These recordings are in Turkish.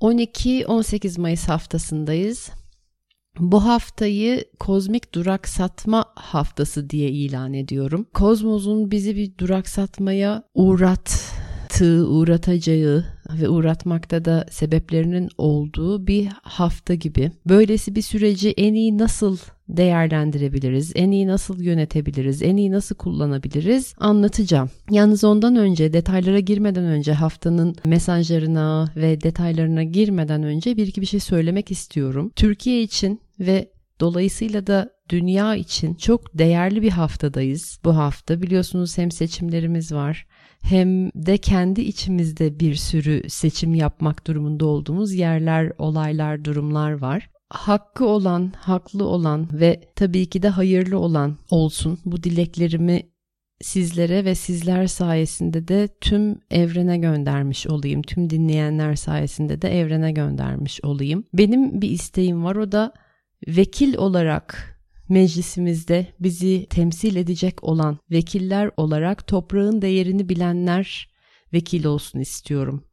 ...12-18 Mayıs haftasındayız. Bu haftayı kozmik duraksatma haftası diye ilan ediyorum. Kozmos'un bizi bir duraksatmaya uğrattığı, uğratacağı ve uğratmakta da sebeplerinin olduğu bir hafta gibi. Böylesi bir süreci en iyi nasıl değerlendirebiliriz, en iyi nasıl yönetebiliriz, en iyi nasıl kullanabiliriz anlatacağım. Yalnız ondan önce detaylara girmeden önce haftanın mesajlarına ve detaylarına girmeden önce bir iki bir şey söylemek istiyorum. Türkiye için ve dolayısıyla da dünya için çok değerli bir haftadayız. Bu hafta biliyorsunuz hem seçimlerimiz var hem de kendi içimizde bir sürü seçim yapmak durumunda olduğumuz yerler, olaylar, durumlar var hakkı olan, haklı olan ve tabii ki de hayırlı olan olsun. Bu dileklerimi sizlere ve sizler sayesinde de tüm evrene göndermiş olayım. Tüm dinleyenler sayesinde de evrene göndermiş olayım. Benim bir isteğim var o da vekil olarak meclisimizde bizi temsil edecek olan vekiller olarak toprağın değerini bilenler vekil olsun istiyorum.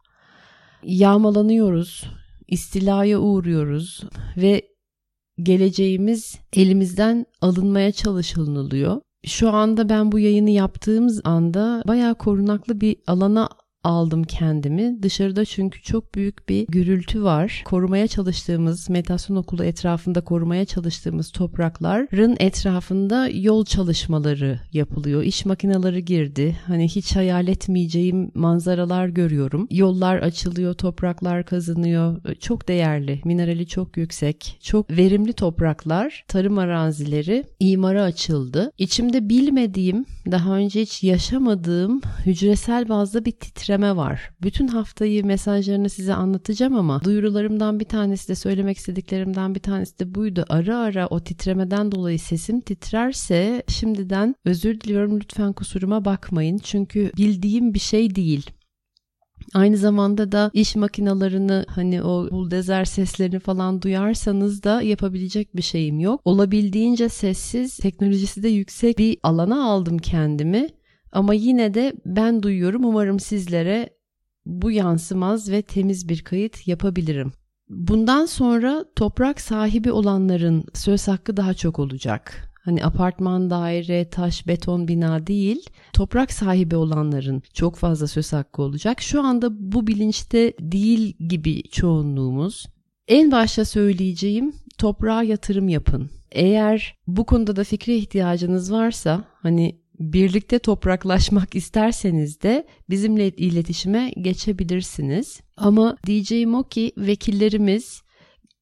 Yağmalanıyoruz, istilaya uğruyoruz ve geleceğimiz elimizden alınmaya çalışılıyor. Şu anda ben bu yayını yaptığımız anda bayağı korunaklı bir alana aldım kendimi. Dışarıda çünkü çok büyük bir gürültü var. Korumaya çalıştığımız, meditasyon okulu etrafında korumaya çalıştığımız toprakların etrafında yol çalışmaları yapılıyor. İş makineleri girdi. Hani hiç hayal etmeyeceğim manzaralar görüyorum. Yollar açılıyor, topraklar kazınıyor. Çok değerli, minerali çok yüksek, çok verimli topraklar, tarım arazileri imara açıldı. İçimde bilmediğim, daha önce hiç yaşamadığım hücresel bazda bir titreme titreme var. Bütün haftayı mesajlarını size anlatacağım ama duyurularımdan bir tanesi de söylemek istediklerimden bir tanesi de buydu. Ara ara o titremeden dolayı sesim titrerse şimdiden özür diliyorum lütfen kusuruma bakmayın. Çünkü bildiğim bir şey değil. Aynı zamanda da iş makinalarını hani o buldezer seslerini falan duyarsanız da yapabilecek bir şeyim yok. Olabildiğince sessiz, teknolojisi de yüksek bir alana aldım kendimi. Ama yine de ben duyuyorum. Umarım sizlere bu yansımaz ve temiz bir kayıt yapabilirim. Bundan sonra toprak sahibi olanların söz hakkı daha çok olacak. Hani apartman, daire, taş, beton bina değil, toprak sahibi olanların çok fazla söz hakkı olacak. Şu anda bu bilinçte değil gibi çoğunluğumuz. En başta söyleyeceğim toprağa yatırım yapın. Eğer bu konuda da fikre ihtiyacınız varsa hani birlikte topraklaşmak isterseniz de bizimle iletişime geçebilirsiniz. Ama diyeceğim o ki vekillerimiz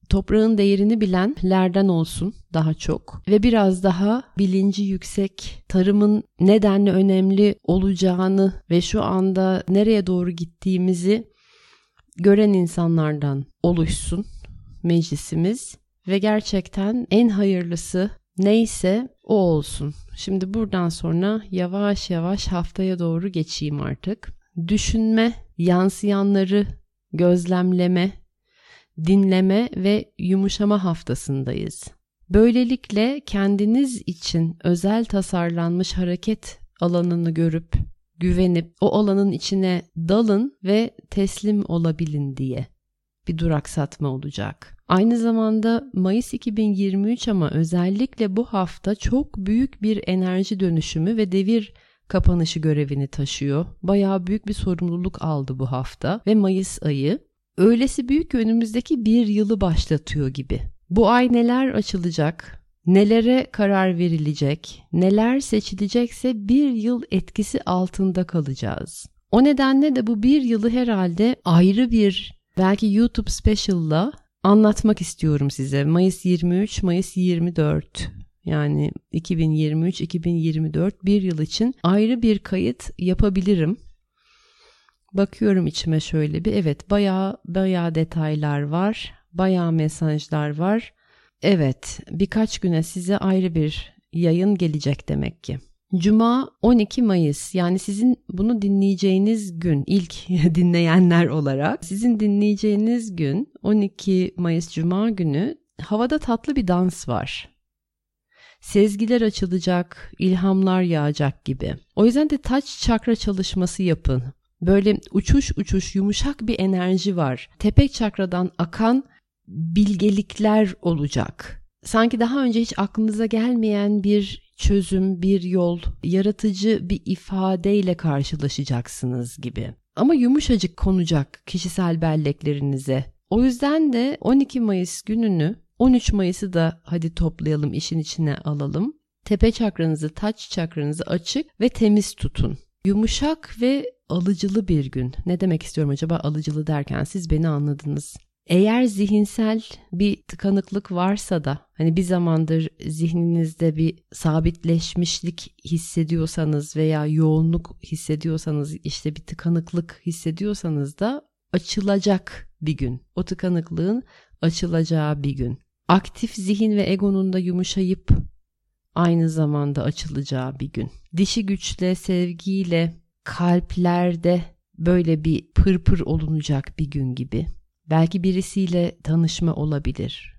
toprağın değerini bilenlerden olsun daha çok ve biraz daha bilinci yüksek tarımın nedenle önemli olacağını ve şu anda nereye doğru gittiğimizi gören insanlardan oluşsun meclisimiz ve gerçekten en hayırlısı neyse o olsun. Şimdi buradan sonra yavaş yavaş haftaya doğru geçeyim artık. Düşünme, yansıyanları gözlemleme, dinleme ve yumuşama haftasındayız. Böylelikle kendiniz için özel tasarlanmış hareket alanını görüp güvenip o alanın içine dalın ve teslim olabilin diye bir duraksatma olacak. Aynı zamanda Mayıs 2023 ama özellikle bu hafta çok büyük bir enerji dönüşümü ve devir kapanışı görevini taşıyor. Bayağı büyük bir sorumluluk aldı bu hafta ve Mayıs ayı. öylesi büyük ki önümüzdeki bir yılı başlatıyor gibi. Bu ay neler açılacak, nelere karar verilecek, neler seçilecekse bir yıl etkisi altında kalacağız. O nedenle de bu bir yılı herhalde ayrı bir belki YouTube special'la anlatmak istiyorum size. Mayıs 23, Mayıs 24 yani 2023-2024 bir yıl için ayrı bir kayıt yapabilirim. Bakıyorum içime şöyle bir evet bayağı bayağı detaylar var. Bayağı mesajlar var. Evet birkaç güne size ayrı bir yayın gelecek demek ki. Cuma 12 Mayıs yani sizin bunu dinleyeceğiniz gün ilk dinleyenler olarak sizin dinleyeceğiniz gün 12 Mayıs Cuma günü havada tatlı bir dans var. Sezgiler açılacak, ilhamlar yağacak gibi. O yüzden de taç çakra çalışması yapın. Böyle uçuş uçuş yumuşak bir enerji var. Tepe çakradan akan bilgelikler olacak. Sanki daha önce hiç aklınıza gelmeyen bir çözüm, bir yol, yaratıcı bir ifadeyle karşılaşacaksınız gibi. Ama yumuşacık konacak kişisel belleklerinize. O yüzden de 12 Mayıs gününü 13 Mayıs'ı da hadi toplayalım işin içine alalım. Tepe çakranızı, taç çakranızı açık ve temiz tutun. Yumuşak ve alıcılı bir gün. Ne demek istiyorum acaba alıcılı derken siz beni anladınız. Eğer zihinsel bir tıkanıklık varsa da hani bir zamandır zihninizde bir sabitleşmişlik hissediyorsanız veya yoğunluk hissediyorsanız işte bir tıkanıklık hissediyorsanız da açılacak bir gün. O tıkanıklığın açılacağı bir gün. Aktif zihin ve egonun da yumuşayıp aynı zamanda açılacağı bir gün. Dişi güçle, sevgiyle, kalplerde böyle bir pırpır olunacak bir gün gibi. Belki birisiyle tanışma olabilir.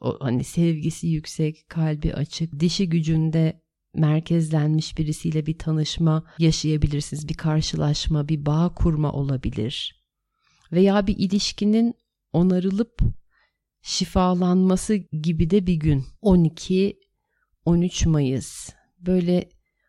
O hani sevgisi yüksek, kalbi açık, dişi gücünde merkezlenmiş birisiyle bir tanışma yaşayabilirsiniz. Bir karşılaşma, bir bağ kurma olabilir. Veya bir ilişkinin onarılıp şifalanması gibi de bir gün. 12 13 Mayıs. Böyle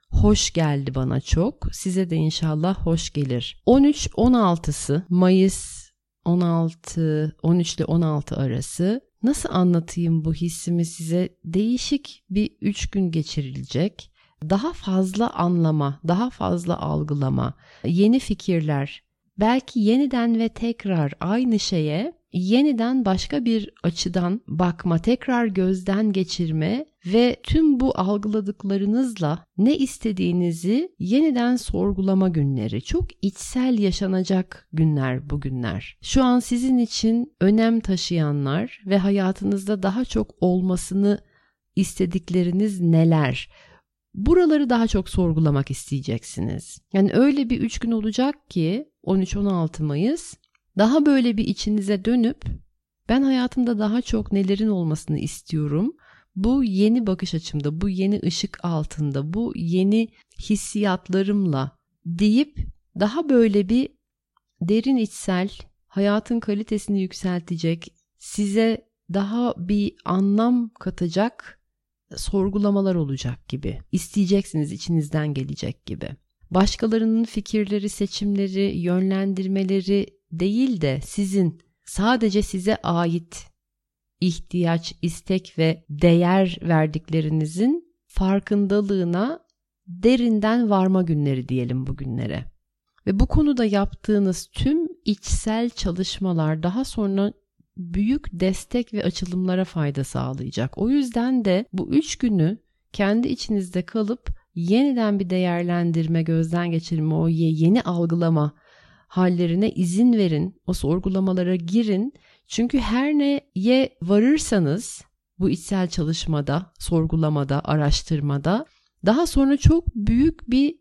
hoş geldi bana çok. Size de inşallah hoş gelir. 13 16'sı Mayıs 16 13 ile 16 arası nasıl anlatayım bu hissimi size? Değişik bir 3 gün geçirilecek. Daha fazla anlama, daha fazla algılama, yeni fikirler, belki yeniden ve tekrar aynı şeye yeniden başka bir açıdan bakma, tekrar gözden geçirme ve tüm bu algıladıklarınızla ne istediğinizi yeniden sorgulama günleri. Çok içsel yaşanacak günler bugünler. Şu an sizin için önem taşıyanlar ve hayatınızda daha çok olmasını istedikleriniz neler? Buraları daha çok sorgulamak isteyeceksiniz. Yani öyle bir üç gün olacak ki 13-16 Mayıs daha böyle bir içinize dönüp ben hayatımda daha çok nelerin olmasını istiyorum. Bu yeni bakış açımda, bu yeni ışık altında, bu yeni hissiyatlarımla deyip daha böyle bir derin içsel, hayatın kalitesini yükseltecek, size daha bir anlam katacak sorgulamalar olacak gibi. İsteyeceksiniz içinizden gelecek gibi. Başkalarının fikirleri, seçimleri, yönlendirmeleri değil de sizin sadece size ait ihtiyaç, istek ve değer verdiklerinizin farkındalığına derinden varma günleri diyelim bugünlere. Ve bu konuda yaptığınız tüm içsel çalışmalar daha sonra büyük destek ve açılımlara fayda sağlayacak. O yüzden de bu üç günü kendi içinizde kalıp yeniden bir değerlendirme, gözden geçirme, o yeni algılama hallerine izin verin. O sorgulamalara girin. Çünkü her neye varırsanız bu içsel çalışmada, sorgulamada, araştırmada daha sonra çok büyük bir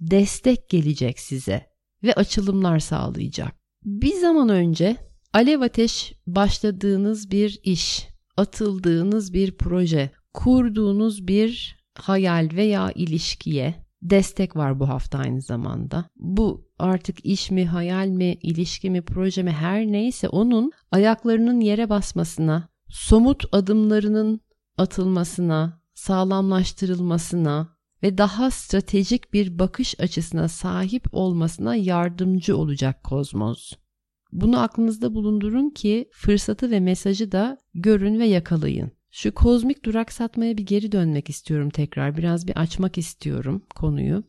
destek gelecek size ve açılımlar sağlayacak. Bir zaman önce alev ateş başladığınız bir iş, atıldığınız bir proje, kurduğunuz bir hayal veya ilişkiye destek var bu hafta aynı zamanda. Bu artık iş mi, hayal mi, ilişki mi, proje mi her neyse onun ayaklarının yere basmasına, somut adımlarının atılmasına, sağlamlaştırılmasına ve daha stratejik bir bakış açısına sahip olmasına yardımcı olacak kozmos. Bunu aklınızda bulundurun ki fırsatı ve mesajı da görün ve yakalayın. Şu kozmik duraksatmaya bir geri dönmek istiyorum tekrar. Biraz bir açmak istiyorum konuyu.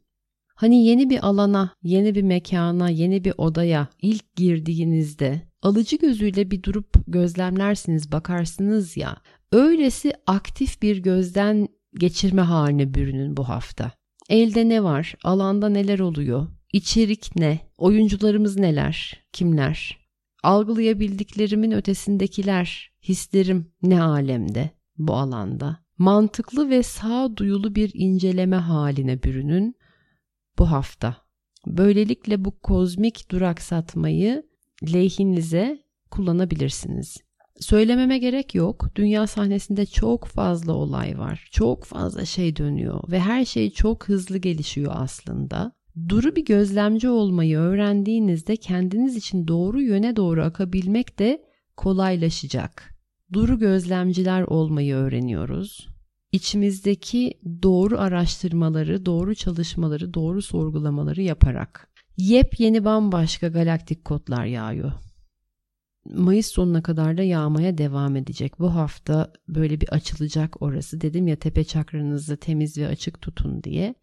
Hani yeni bir alana, yeni bir mekana, yeni bir odaya ilk girdiğinizde alıcı gözüyle bir durup gözlemlersiniz, bakarsınız ya. Öylesi aktif bir gözden geçirme haline bürünün bu hafta. Elde ne var? Alanda neler oluyor? İçerik ne? Oyuncularımız neler? Kimler? Algılayabildiklerimin ötesindekiler, hislerim ne alemde bu alanda? Mantıklı ve sağduyulu bir inceleme haline bürünün bu hafta. Böylelikle bu kozmik duraksatmayı lehinize kullanabilirsiniz. Söylememe gerek yok. Dünya sahnesinde çok fazla olay var. Çok fazla şey dönüyor ve her şey çok hızlı gelişiyor aslında. Duru bir gözlemci olmayı öğrendiğinizde kendiniz için doğru yöne doğru akabilmek de kolaylaşacak. Duru gözlemciler olmayı öğreniyoruz. İçimizdeki doğru araştırmaları, doğru çalışmaları, doğru sorgulamaları yaparak. Yepyeni bambaşka galaktik kodlar yağıyor. Mayıs sonuna kadar da yağmaya devam edecek. Bu hafta böyle bir açılacak orası. Dedim ya tepe çakranızı temiz ve açık tutun diye.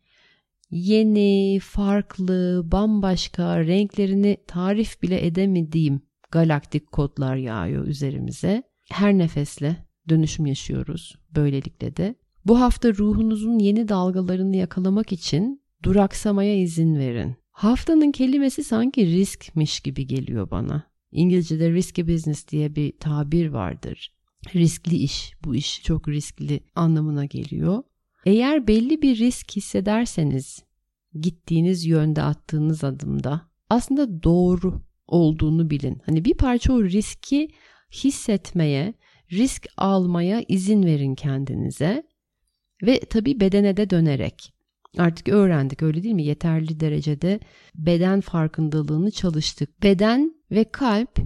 Yeni, farklı, bambaşka, renklerini tarif bile edemediğim galaktik kodlar yağıyor üzerimize. Her nefesle dönüşüm yaşıyoruz böylelikle de. Bu hafta ruhunuzun yeni dalgalarını yakalamak için duraksamaya izin verin. Haftanın kelimesi sanki riskmiş gibi geliyor bana. İngilizce'de risky business diye bir tabir vardır. Riskli iş, bu iş çok riskli anlamına geliyor. Eğer belli bir risk hissederseniz gittiğiniz yönde attığınız adımda aslında doğru olduğunu bilin. Hani bir parça o riski hissetmeye, risk almaya izin verin kendinize ve tabii bedene de dönerek. Artık öğrendik öyle değil mi? Yeterli derecede beden farkındalığını çalıştık. Beden ve kalp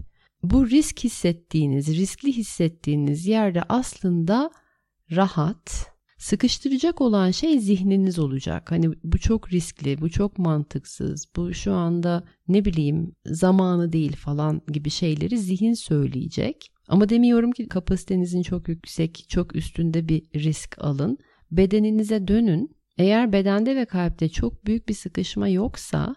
bu risk hissettiğiniz, riskli hissettiğiniz yerde aslında rahat, sıkıştıracak olan şey zihniniz olacak. Hani bu çok riskli, bu çok mantıksız, bu şu anda ne bileyim zamanı değil falan gibi şeyleri zihin söyleyecek. Ama demiyorum ki kapasitenizin çok yüksek, çok üstünde bir risk alın. Bedeninize dönün. Eğer bedende ve kalpte çok büyük bir sıkışma yoksa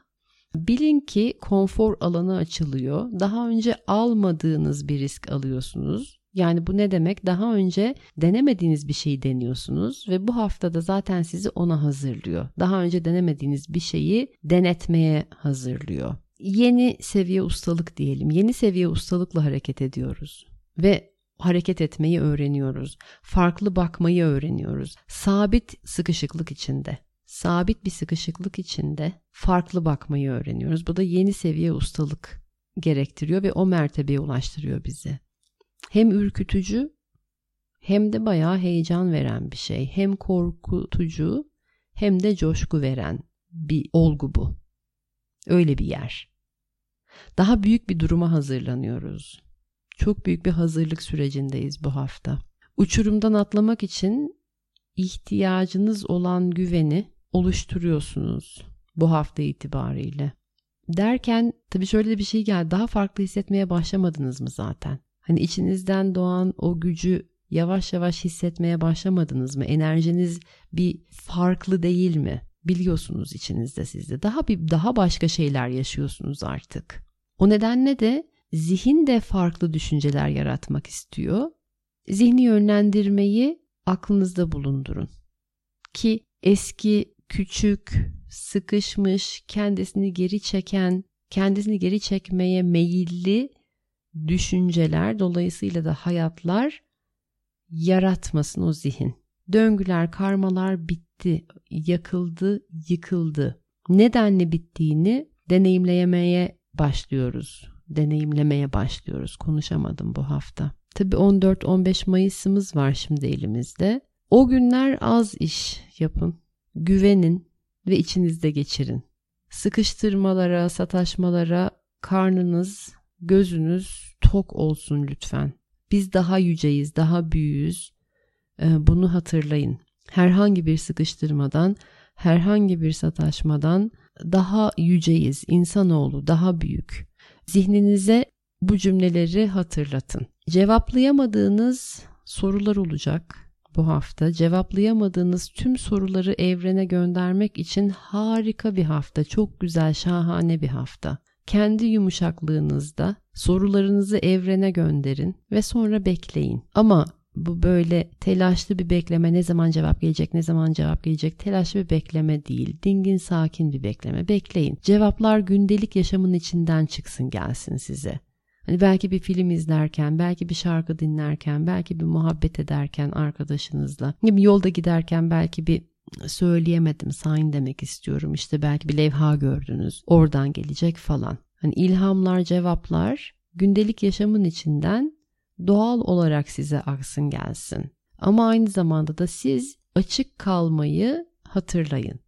bilin ki konfor alanı açılıyor. Daha önce almadığınız bir risk alıyorsunuz. Yani bu ne demek? Daha önce denemediğiniz bir şeyi deniyorsunuz ve bu haftada zaten sizi ona hazırlıyor. Daha önce denemediğiniz bir şeyi denetmeye hazırlıyor. Yeni seviye ustalık diyelim. Yeni seviye ustalıkla hareket ediyoruz ve hareket etmeyi öğreniyoruz. Farklı bakmayı öğreniyoruz. Sabit sıkışıklık içinde, sabit bir sıkışıklık içinde farklı bakmayı öğreniyoruz. Bu da yeni seviye ustalık gerektiriyor ve o mertebeye ulaştırıyor bizi. Hem ürkütücü hem de bayağı heyecan veren bir şey. Hem korkutucu hem de coşku veren bir olgu bu. Öyle bir yer. Daha büyük bir duruma hazırlanıyoruz. Çok büyük bir hazırlık sürecindeyiz bu hafta. Uçurumdan atlamak için ihtiyacınız olan güveni oluşturuyorsunuz bu hafta itibariyle. Derken tabii şöyle bir şey geldi. Daha farklı hissetmeye başlamadınız mı zaten? Hani içinizden doğan o gücü yavaş yavaş hissetmeye başlamadınız mı? Enerjiniz bir farklı değil mi? Biliyorsunuz içinizde sizde. Daha bir daha başka şeyler yaşıyorsunuz artık. O nedenle de zihin de farklı düşünceler yaratmak istiyor. Zihni yönlendirmeyi aklınızda bulundurun. Ki eski, küçük, sıkışmış, kendisini geri çeken, kendisini geri çekmeye meyilli düşünceler dolayısıyla da hayatlar yaratmasın o zihin. Döngüler, karmalar bitti, yakıldı, yıkıldı. Nedenle bittiğini deneyimleyemeye başlıyoruz deneyimlemeye başlıyoruz. Konuşamadım bu hafta. Tabii 14-15 Mayıs'ımız var şimdi elimizde. O günler az iş yapın. Güvenin ve içinizde geçirin. Sıkıştırmalara, sataşmalara karnınız, gözünüz tok olsun lütfen. Biz daha yüceyiz, daha büyüğüz. Ee, bunu hatırlayın. Herhangi bir sıkıştırmadan, herhangi bir sataşmadan daha yüceyiz. İnsanoğlu daha büyük. Zihninize bu cümleleri hatırlatın. Cevaplayamadığınız sorular olacak bu hafta. Cevaplayamadığınız tüm soruları evrene göndermek için harika bir hafta. Çok güzel, şahane bir hafta. Kendi yumuşaklığınızda sorularınızı evrene gönderin ve sonra bekleyin. Ama bu böyle telaşlı bir bekleme ne zaman cevap gelecek ne zaman cevap gelecek? Telaşlı bir bekleme değil dingin sakin bir bekleme. Bekleyin. Cevaplar gündelik yaşamın içinden çıksın gelsin size. Hani belki bir film izlerken, belki bir şarkı dinlerken, belki bir muhabbet ederken arkadaşınızla, yolda giderken belki bir söyleyemedim sign demek istiyorum işte belki bir levha gördünüz oradan gelecek falan. Hani ilhamlar, cevaplar gündelik yaşamın içinden doğal olarak size aksın gelsin. Ama aynı zamanda da siz açık kalmayı hatırlayın.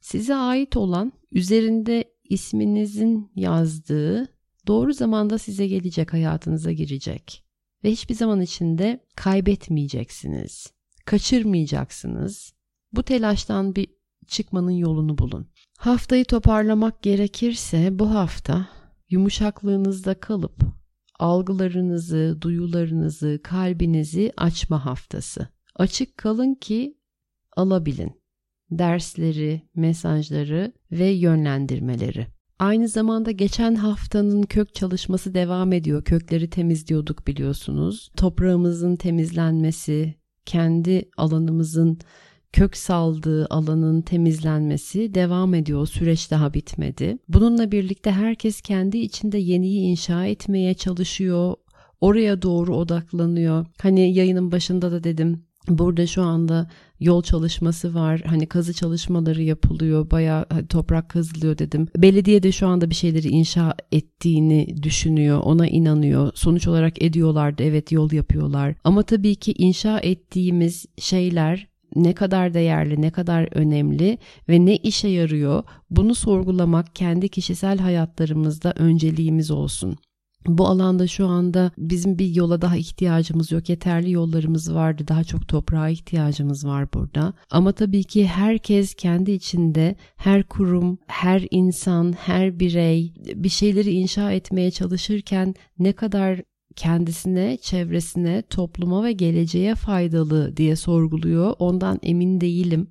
Size ait olan üzerinde isminizin yazdığı doğru zamanda size gelecek, hayatınıza girecek. Ve hiçbir zaman içinde kaybetmeyeceksiniz. Kaçırmayacaksınız. Bu telaştan bir çıkmanın yolunu bulun. Haftayı toparlamak gerekirse bu hafta yumuşaklığınızda kalıp algılarınızı, duyularınızı, kalbinizi açma haftası. Açık kalın ki alabilin dersleri, mesajları ve yönlendirmeleri. Aynı zamanda geçen haftanın kök çalışması devam ediyor. Kökleri temizliyorduk biliyorsunuz. Toprağımızın temizlenmesi, kendi alanımızın kök saldığı alanın temizlenmesi devam ediyor. Süreç daha bitmedi. Bununla birlikte herkes kendi içinde yeniyi inşa etmeye çalışıyor. Oraya doğru odaklanıyor. Hani yayının başında da dedim Burada şu anda yol çalışması var. Hani kazı çalışmaları yapılıyor. Bayağı toprak kazılıyor dedim. Belediye de şu anda bir şeyleri inşa ettiğini düşünüyor. Ona inanıyor. Sonuç olarak ediyorlardı. Evet yol yapıyorlar. Ama tabii ki inşa ettiğimiz şeyler ne kadar değerli, ne kadar önemli ve ne işe yarıyor bunu sorgulamak kendi kişisel hayatlarımızda önceliğimiz olsun. Bu alanda şu anda bizim bir yola daha ihtiyacımız yok. Yeterli yollarımız vardı. Daha çok toprağa ihtiyacımız var burada. Ama tabii ki herkes kendi içinde her kurum, her insan, her birey bir şeyleri inşa etmeye çalışırken ne kadar kendisine, çevresine, topluma ve geleceğe faydalı diye sorguluyor. Ondan emin değilim.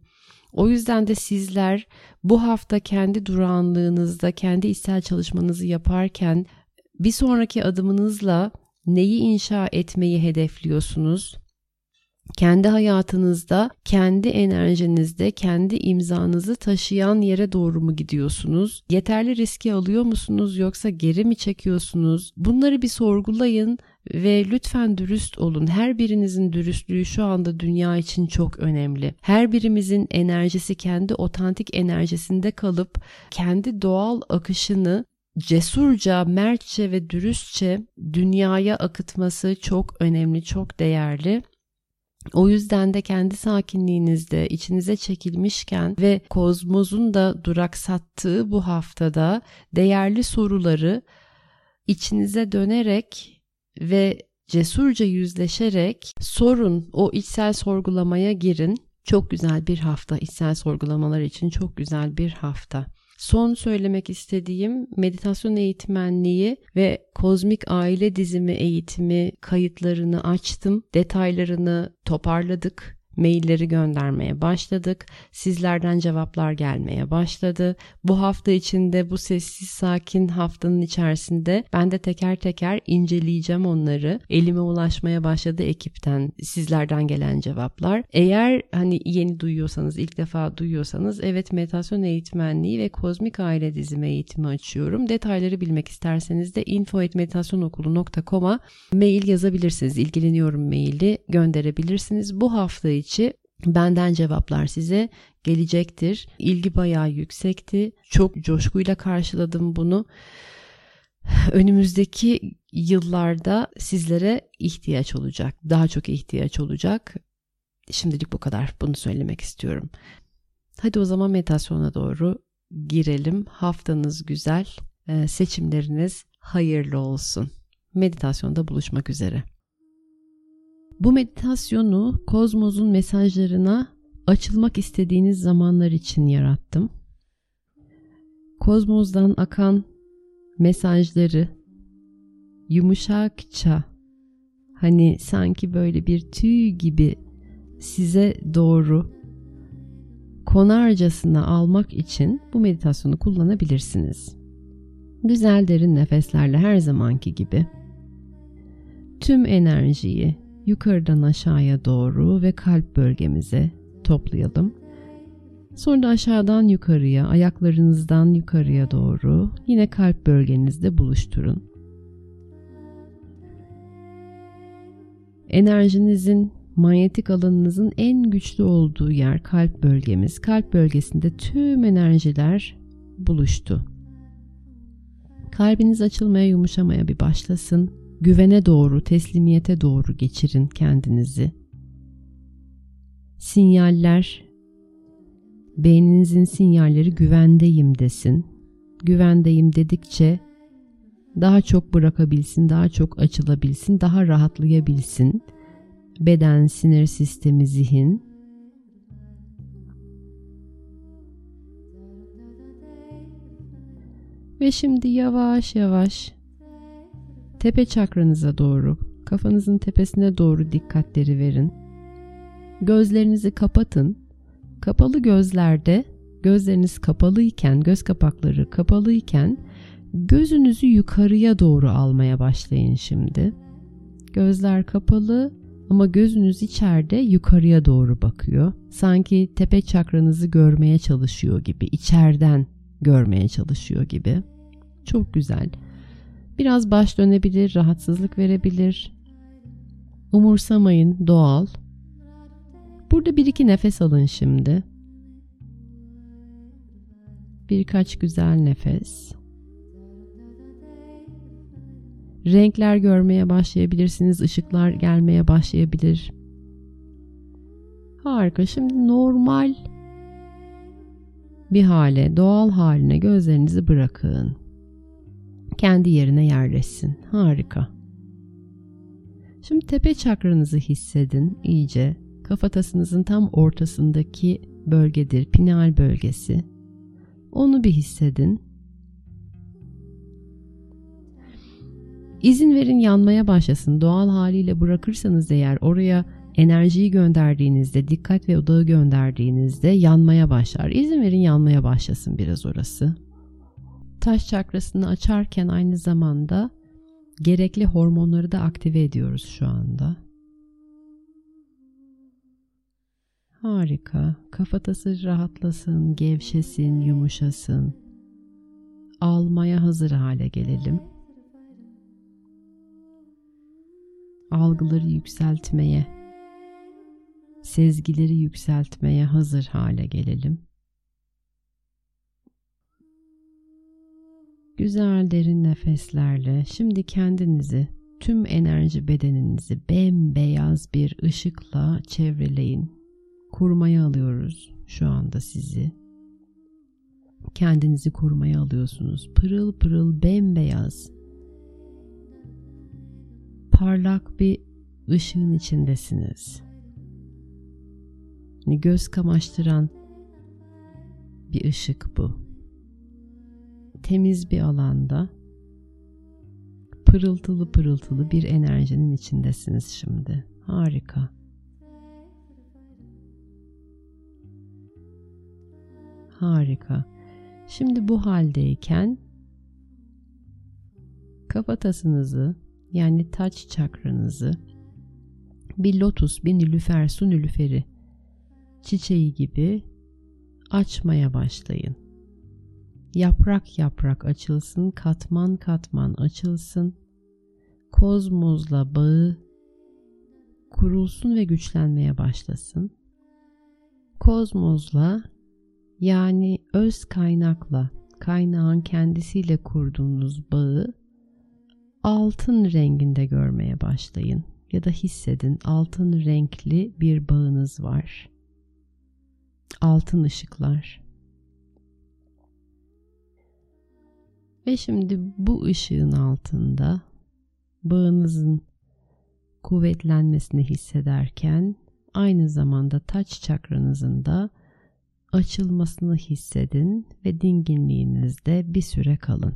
O yüzden de sizler bu hafta kendi durağanlığınızda, kendi içsel çalışmanızı yaparken bir sonraki adımınızla neyi inşa etmeyi hedefliyorsunuz? Kendi hayatınızda, kendi enerjinizde, kendi imzanızı taşıyan yere doğru mu gidiyorsunuz? Yeterli riski alıyor musunuz yoksa geri mi çekiyorsunuz? Bunları bir sorgulayın ve lütfen dürüst olun. Her birinizin dürüstlüğü şu anda dünya için çok önemli. Her birimizin enerjisi kendi otantik enerjisinde kalıp kendi doğal akışını cesurca, mertçe ve dürüstçe dünyaya akıtması çok önemli, çok değerli. O yüzden de kendi sakinliğinizde içinize çekilmişken ve kozmozun da duraksattığı bu haftada değerli soruları içinize dönerek ve cesurca yüzleşerek sorun, o içsel sorgulamaya girin. Çok güzel bir hafta içsel sorgulamalar için çok güzel bir hafta. Son söylemek istediğim meditasyon eğitmenliği ve kozmik aile dizimi eğitimi kayıtlarını açtım. Detaylarını toparladık mailleri göndermeye başladık. Sizlerden cevaplar gelmeye başladı. Bu hafta içinde bu sessiz sakin haftanın içerisinde ben de teker teker inceleyeceğim onları. Elime ulaşmaya başladı ekipten sizlerden gelen cevaplar. Eğer hani yeni duyuyorsanız, ilk defa duyuyorsanız evet meditasyon eğitmenliği ve kozmik aile dizimi eğitimi açıyorum. Detayları bilmek isterseniz de info.meditasyonokulu.com'a mail yazabilirsiniz. İlgileniyorum maili gönderebilirsiniz. Bu hafta içi benden cevaplar size gelecektir. İlgi bayağı yüksekti. Çok coşkuyla karşıladım bunu. Önümüzdeki yıllarda sizlere ihtiyaç olacak. Daha çok ihtiyaç olacak. Şimdilik bu kadar. Bunu söylemek istiyorum. Hadi o zaman meditasyona doğru girelim. Haftanız güzel. Ee, seçimleriniz hayırlı olsun. Meditasyonda buluşmak üzere. Bu meditasyonu kozmosun mesajlarına açılmak istediğiniz zamanlar için yarattım. Kozmosdan akan mesajları yumuşakça hani sanki böyle bir tüy gibi size doğru konarcasına almak için bu meditasyonu kullanabilirsiniz. Güzel derin nefeslerle her zamanki gibi tüm enerjiyi yukarıdan aşağıya doğru ve kalp bölgemize toplayalım. Sonra da aşağıdan yukarıya, ayaklarınızdan yukarıya doğru yine kalp bölgenizde buluşturun. Enerjinizin, manyetik alanınızın en güçlü olduğu yer kalp bölgemiz. Kalp bölgesinde tüm enerjiler buluştu. Kalbiniz açılmaya, yumuşamaya bir başlasın. Güvene doğru, teslimiyete doğru geçirin kendinizi. Sinyaller, beyninizin sinyalleri güvendeyim desin. Güvendeyim dedikçe daha çok bırakabilsin, daha çok açılabilsin, daha rahatlayabilsin. Beden, sinir sistemi, zihin. Ve şimdi yavaş yavaş tepe çakranıza doğru, kafanızın tepesine doğru dikkatleri verin. Gözlerinizi kapatın. Kapalı gözlerde, gözleriniz kapalıyken, göz kapakları kapalıyken gözünüzü yukarıya doğru almaya başlayın şimdi. Gözler kapalı ama gözünüz içeride yukarıya doğru bakıyor. Sanki tepe çakranızı görmeye çalışıyor gibi, içeriden görmeye çalışıyor gibi. Çok güzel. Biraz baş dönebilir, rahatsızlık verebilir. Umursamayın, doğal. Burada bir iki nefes alın şimdi. Birkaç güzel nefes. Renkler görmeye başlayabilirsiniz, ışıklar gelmeye başlayabilir. Harika. Şimdi normal bir hale, doğal haline gözlerinizi bırakın kendi yerine yerleşsin. Harika. Şimdi tepe çakranızı hissedin iyice. Kafatasınızın tam ortasındaki bölgedir, pineal bölgesi. Onu bir hissedin. İzin verin yanmaya başlasın. Doğal haliyle bırakırsanız eğer oraya enerjiyi gönderdiğinizde, dikkat ve odağı gönderdiğinizde yanmaya başlar. İzin verin yanmaya başlasın biraz orası taş çakrasını açarken aynı zamanda gerekli hormonları da aktive ediyoruz şu anda. Harika. Kafatası rahatlasın, gevşesin, yumuşasın. Almaya hazır hale gelelim. Algıları yükseltmeye, sezgileri yükseltmeye hazır hale gelelim. Güzel derin nefeslerle şimdi kendinizi, tüm enerji bedeninizi bembeyaz bir ışıkla çevreleyin. Kurmaya alıyoruz şu anda sizi. Kendinizi kurmaya alıyorsunuz. Pırıl pırıl bembeyaz. Parlak bir ışığın içindesiniz. Hani göz kamaştıran bir ışık bu temiz bir alanda pırıltılı pırıltılı bir enerjinin içindesiniz şimdi. Harika. Harika. Şimdi bu haldeyken kafatasınızı yani taç çakranızı bir lotus, bir nilüfer, su nilüferi çiçeği gibi açmaya başlayın yaprak yaprak açılsın, katman katman açılsın. Kozmosla bağı kurulsun ve güçlenmeye başlasın. Kozmosla yani öz kaynakla, kaynağın kendisiyle kurduğunuz bağı altın renginde görmeye başlayın ya da hissedin altın renkli bir bağınız var. Altın ışıklar. Ve şimdi bu ışığın altında bağınızın kuvvetlenmesini hissederken aynı zamanda taç çakranızın da açılmasını hissedin ve dinginliğinizde bir süre kalın.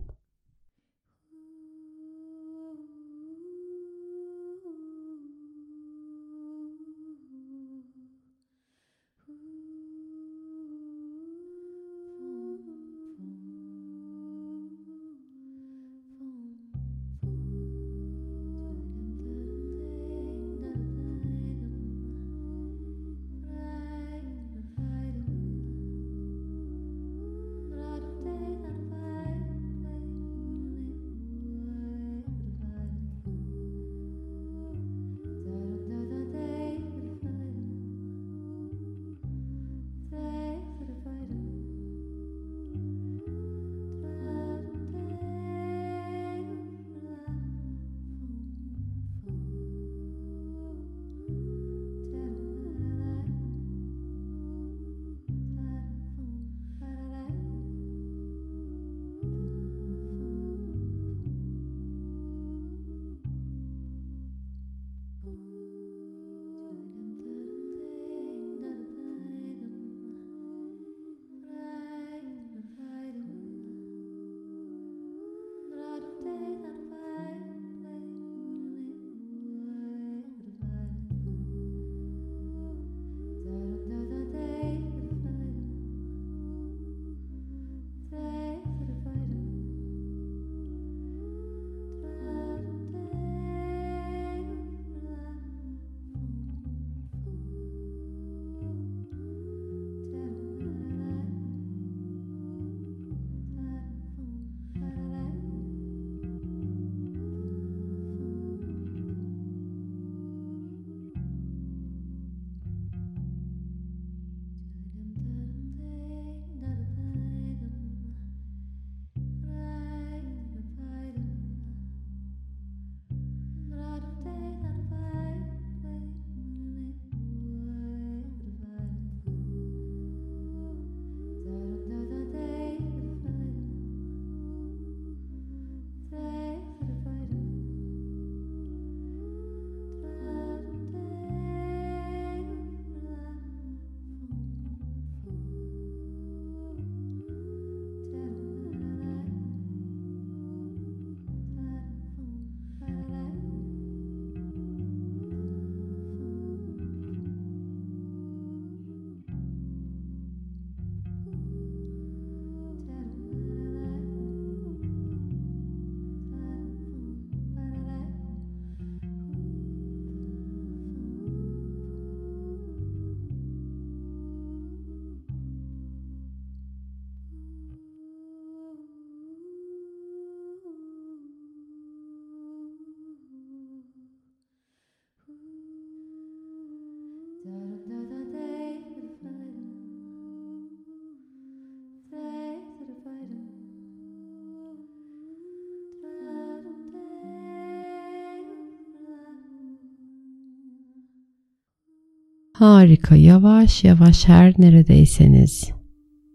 Harika yavaş yavaş her neredeyseniz,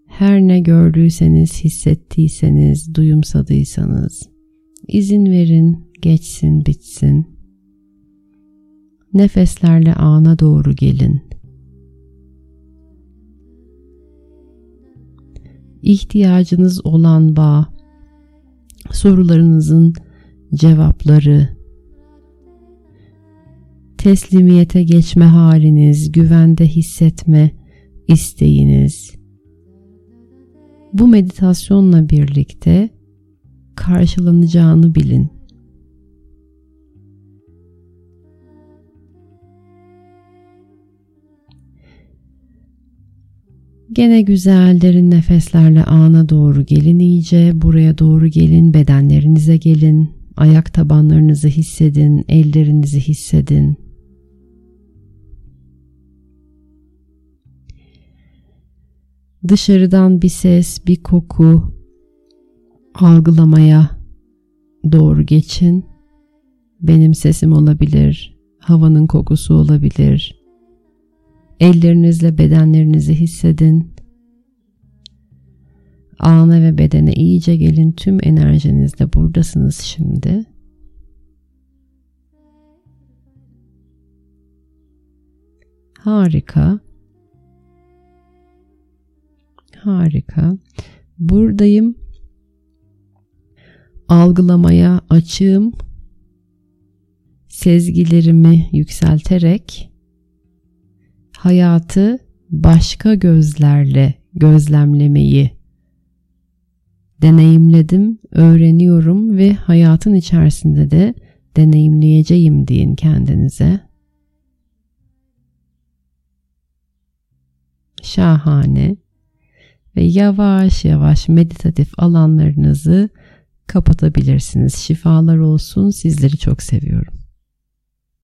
her ne gördüyseniz, hissettiyseniz, duyumsadıysanız izin verin, geçsin, bitsin. Nefeslerle ana doğru gelin. İhtiyacınız olan bağ, sorularınızın cevapları, teslimiyete geçme haliniz, güvende hissetme isteğiniz. Bu meditasyonla birlikte karşılanacağını bilin. Gene güzel derin nefeslerle ana doğru gelin iyice. Buraya doğru gelin, bedenlerinize gelin. Ayak tabanlarınızı hissedin, ellerinizi hissedin. Dışarıdan bir ses, bir koku algılamaya doğru geçin. Benim sesim olabilir, havanın kokusu olabilir, Ellerinizle bedenlerinizi hissedin. Ana ve bedene iyice gelin. Tüm enerjinizle buradasınız şimdi. Harika. Harika. Buradayım. Algılamaya açığım. Sezgilerimi yükselterek hayatı başka gözlerle gözlemlemeyi deneyimledim, öğreniyorum ve hayatın içerisinde de deneyimleyeceğim deyin kendinize. Şahane ve yavaş yavaş meditatif alanlarınızı kapatabilirsiniz. Şifalar olsun. Sizleri çok seviyorum.